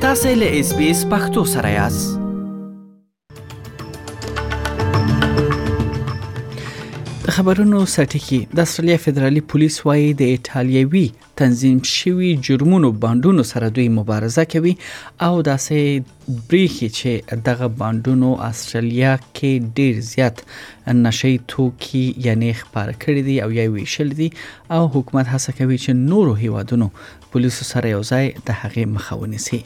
تاسو له اس بي اس پختو سره یاست خبرونو سرټکی د استرالیا فدرالي پولیس وایي د ایتالیوي تنظیم شوی جرمونو باندونو سره دوی مبارزه کوي او داسې برېښي چې دغه بانډونو استرالیا کې ډیر زیات نشي توکي یعنی خبر کړی دی او یا ویشل دي او حکومت هڅه کوي چې نورو هیوادونو پولیسو سره یو ځای د هغې مخه ونیسي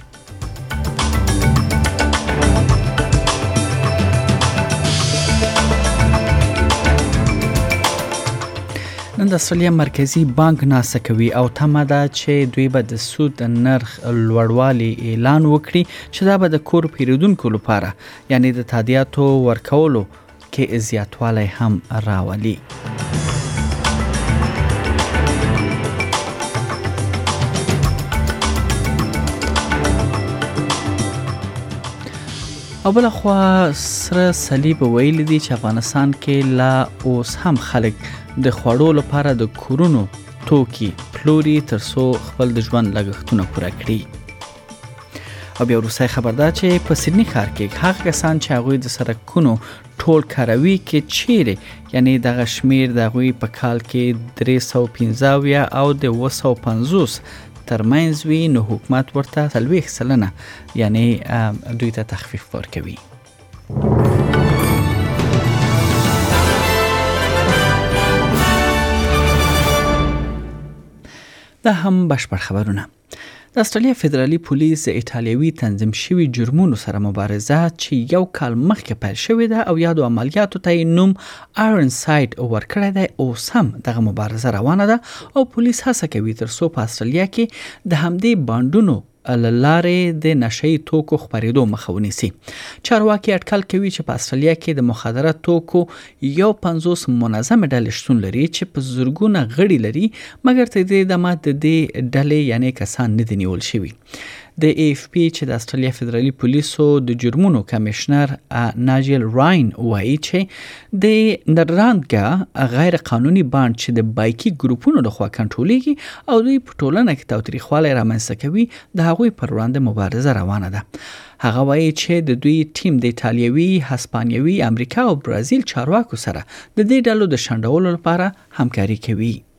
نن د استرالیا مرکزی بانک ناسه کوي او تمه ده چې دوی به د سود نرخ لوړوالي اعلان وکړي چې دا به د کور پیرودونکو لپاره یعنی د تادیاتو ورکولو کې زیاتوالی هم راولي او بل خو سره صلیب ویل دي چې افغانستان کې لا اوس هم خلک د خوړو لپاره د کورونو توکي پلوري ترڅو خپل د ژوند لګښتونه پوره کړي او بیا وروستی خبر دا چې په سیدنی ښار کې هغه کسان چې هغوی د سرکونو ټول کاروي کې چیرې یعنی دغه شمیر د هغوی په کال کې 315 او د 250 ترمنځ وي نو حکومت ورته 40 سلنه یعنی دوی ته تخفیف ورکوي دا هم بشپړ خبرونه د استرالیا فدرالي پولیس ایتالیوي تنظیم شوی جرمونو سره مبارزه چې یو کال مخکې پیل شوې ده او یادو عملیاتو ته نوم آیرن ساید ورکړی دی او سم دغه مبارزه روانه ده او پولیس هڅه کوي ترڅو په استرالیا کې د همدې باندونو له لارې د نشه یي توکو خپرېدو مخه ونیسي. چارواکي اټکل کوي چې په استرالیا کې د مخدره توکو یو پنځوس منظمې ډلې شتون لري چې په زرګونه غړي لري مګر تر دې دمه د دې ډلې یعنې کسان نه دي نیول شوي. د ای اف پي چې د استرالیا فدرالي پولیسو د جرمونو کمشنر ناجیل راین وایي چې د نرلاند ګا غیر قانوني بانډ چې د بایکي ګروپونو لخوا کنټرولېږي او دوی په ټولنه کې تاوتریخوالی رامنځته کوي د هغوی پر وړاندې مبارزه روانه ده هغه وایي چې د دوی ټیم د ایتالیوي، هسپانیوي، امریکا او برازیل چارواکو سره د دې ډلو د شنډولو لپاره همکاري کوي.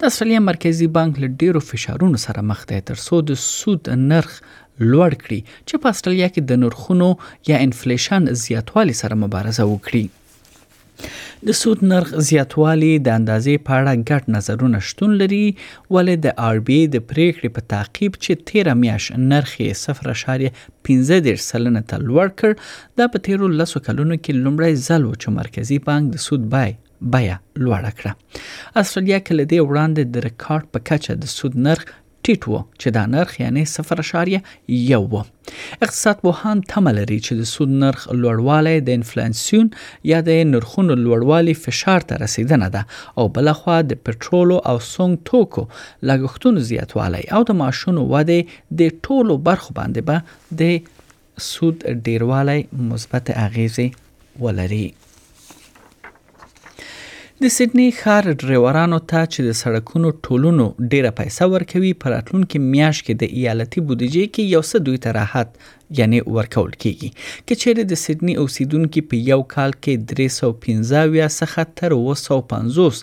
د استرالیا مرکزي بانک له ډیرو فشارونو سره مخ دی ترڅو د سود نرخ لوړ کړي چې په استرالیا کې د نرخونو یا انفلیشن زیاتوالي سره مبارزه وکړي د سود نرخ زیاتوالی د اندازې په اړه ګډ نظرونه شتون لري ولې د آر بي د پریکړې په تعقیب چې 13 میاش نرخ یې 0.15 سلنه ته لوړ کړ دا په تیرو لسو کلونو کې لومړی ځل و چې مرکزی بانک د سود بای بیه لوړه کړه استرالیا کې لدې وړاندې د ریکارډ په کچه د سود نرخ ټیټ وو چې دا نرخ یعنی 0.1 وو اقتصاد پوهان تمه لري چې د سود نرخ لوړوالی د انفلاسیون یا د نرخونو لوړوالی فشار ته رسیدنه ده او بلخوا د پټرول او سونګ توکو لګښتونو زیاتوالی او د معاشونو وده د ټولو برخو باندې به د سود ډېروالی مثبتې اغېزې ولري. د سیډني ښار ډریورانو ته چې د سړکونو ټولونو ډیره پیسه ورکوي په راتلونکي میاشت کې د ایالتي بودیجې کې یو څه دوی ته راحت یعنی ورکول کیږي که چیرې د سیدنی اوسیدونکو په یو کال کې 315 څخه تر 250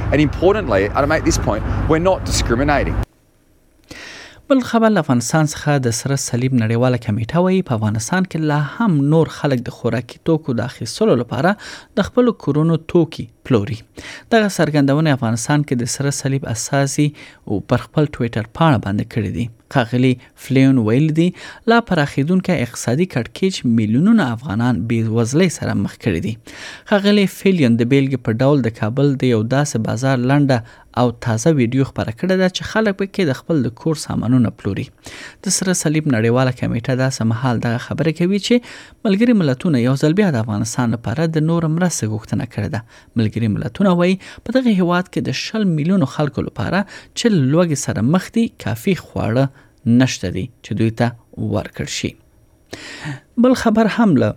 and importantly and I make this point we're not discriminating. بل خبر له افغانستان څخه د سره صلیب نړیواله کمیټه وایي په افغانستان کې لا هم نور خلک د خوراکي توکو د اخیستلو لپاره د خپل کورونو توکي پلوري دغه څرګندونه افغانستان کې د سره صلیب اساسي او پر خپل ټوئیټر پاڼه باندې کړې دي قاغلی فلیون ویلي دي، لا پراخېدونکی اقتصادي کړکېچ میلیونونه افغانان بې وزلۍ سره مخ کړي دي. ښاغلي فلیون د بېلګې په ډول د کابل د یو داسې بازار لنډه او تازه ویډیو خپره کړې ده چې خلک په کې د خپل د کور سامانونه پلوري. د سره صلیب نړیواله کمېټه داسې مهال دغه خبرې کوي چې ملګري ملتونه یو ځل بیا د افغانستان لپاره د نور مرستې غوښتنه کړې ده ملګري ملتونه وایي په دغه هیواد کې د شل میلیونو خلکو لپاره چې لوږې سره مخ دي کافي خواړه نشته دي چې دوی ته ورکړ شي بل خبر هم له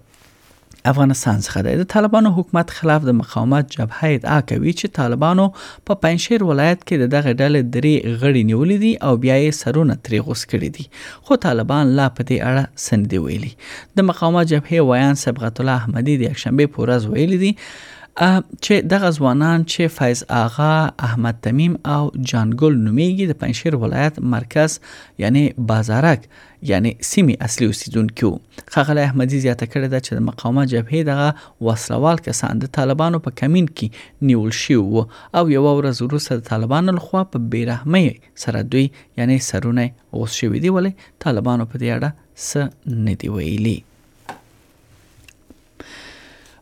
افغانستان څخه دی د طالبانو حکومت خلاف د مقاومت جبهه ادعا کوي چې طالبانو په پنځشیر ولایت کې د دغه ډلې درې غړي نیولې دي او بیا یې سرونه ترې غوس کړي دي خو طالبان لا په دې اړه سندې ویلي د مقاومت جبهه ویان صبغت الله احمدي د یکشنبه په ورځ ویلي دي ا چې دغه ځوانان چې فیض آغا، احمد تمیم او جان ګل نومیږي د پنجشیر ولایت مرکز یعنی بازارک یعنی سیمې اصلي اوسیدونکي وو. ښاغلی احمدي زیاته کړې ده چې د مقاومت جبهې دغه وسلوال کسان د طالبانو په کمین کې نیول شوي وو او یوه ورځ وروسته د طالبانو لخوا په بیرحمۍ سره دوی یعنی سرونه غوڅ شوي دي ولې طالبانو په دې اړه څه نه دي ویلي.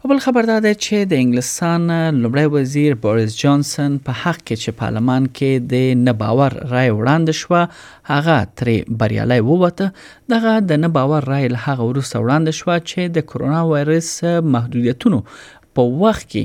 بل خبر دا دی چې د انګلستان لومړی وزیر بوریس جانسن په حق کې چې پارلمان کې د نه باور رای وړاندې شو هغه ترې بریالی ووته دغه د نه باور رای له هغه وروسته وړاندې شو چې د کرونا وایرس محدودیتونو په وخت کې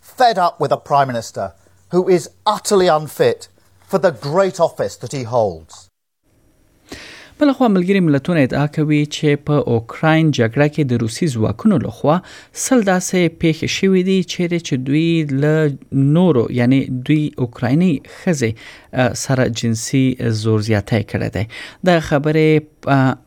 Fed up with a Prime Minister who is utterly unfit for the great office that he holds. بلخوا ملګری ملتونه ادعا کوي چې په اوکراین جګړه کې د روسي ځواکونو لخوا سل داسې پیښې شوې دي چې چې دوی له نورو یعنی دوی اوکرایني خزه سره جنسي زور زیاتی کړی دی د خبرې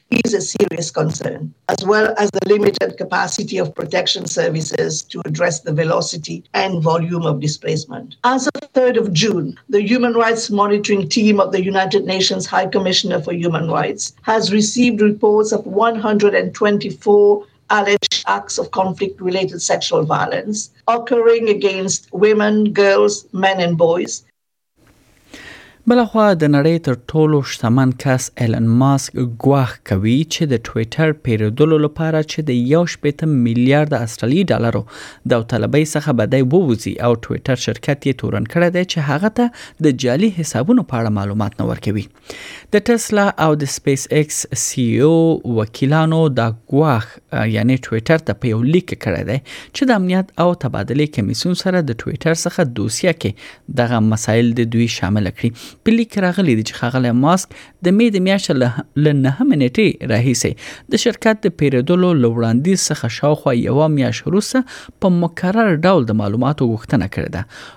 is a serious concern, as well as the limited capacity of protection services to address the velocity and volume of displacement. As of 3rd of June, the Human Rights Monitoring Team of the United Nations High Commissioner for Human Rights has received reports of 124 alleged acts of conflict related sexual violence occurring against women, girls, men, and boys بلخوا د نړۍ تر ټولو شتمن کس ایلن ماسک ګواښ کوي چې د ټویټر پیرودلو لپاره چې د یو شپېته میلیارد استرالی ډالرو داوطلبۍ څخه به دی ووځي او ټویټر شرکت یې تورن کړی دی چې هغه ته د جعلي حسابونو په اړه معلومات نه ورکوي د ټسلا او د سپیس ایکس سی ای او وکیلانو دا ګواښ یعنی ټویټر ته په یو لیک کړی دی چې د امنیت او تبادله کمیسیون سره د ټویټر څخه دوسیه کې دغه مسایل د دوی شامل کړي په لیک راغلی دی چې خغله ماسک د می د میاشتې له نه منټې راهیسې د شرکت د پیریدلو لوړاندیز څخه شاوخوا یو میاش روسه په مکرر ډول د معلوماتو غوښتنه کړې ده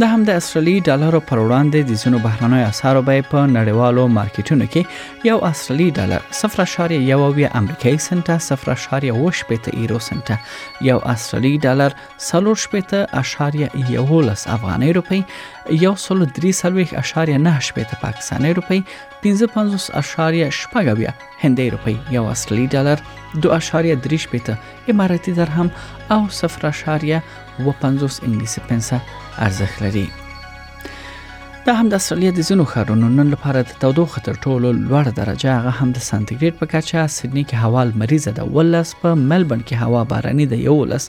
د هم د استرالی ډالرو پر وړاندې د ځینو بهرنیو اسعارو بیې په نړیوالو مارکیټونو کې یو استرالی ډالر 0.1 امریکایي سنټه 0.8 یورو سنټه یو استرالی ډالر 0.11 افغاني روپی یو سل درې سلويخ اشاریه نه شپېته پاکستاني روپی 55 اشاریه شپږویا هندۍ روپی یو استرالی ډالر 2 اشاریه درې شپېته اماراتي درهم او 0 اشاریه و 50 انګلیسي پنسه ارزښت لري دا هم د استرالیا د ځینو ښارونو نن لپاره د تودوخه تر ټولو لوړ درجه هغه هم د سانتیګریډ په کچه سیدنی کې هوا لمریزه ده ولس په ملبن کې هوا باراني ده یو لس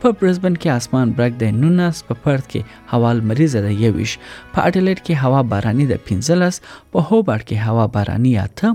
په برزبن کې اسمان برګ دی 19 په پرت کې هوا لمریزه ده یویش په اډلیډ کې هوا باراني ده 15 په هوبارت کې هوا باراني اته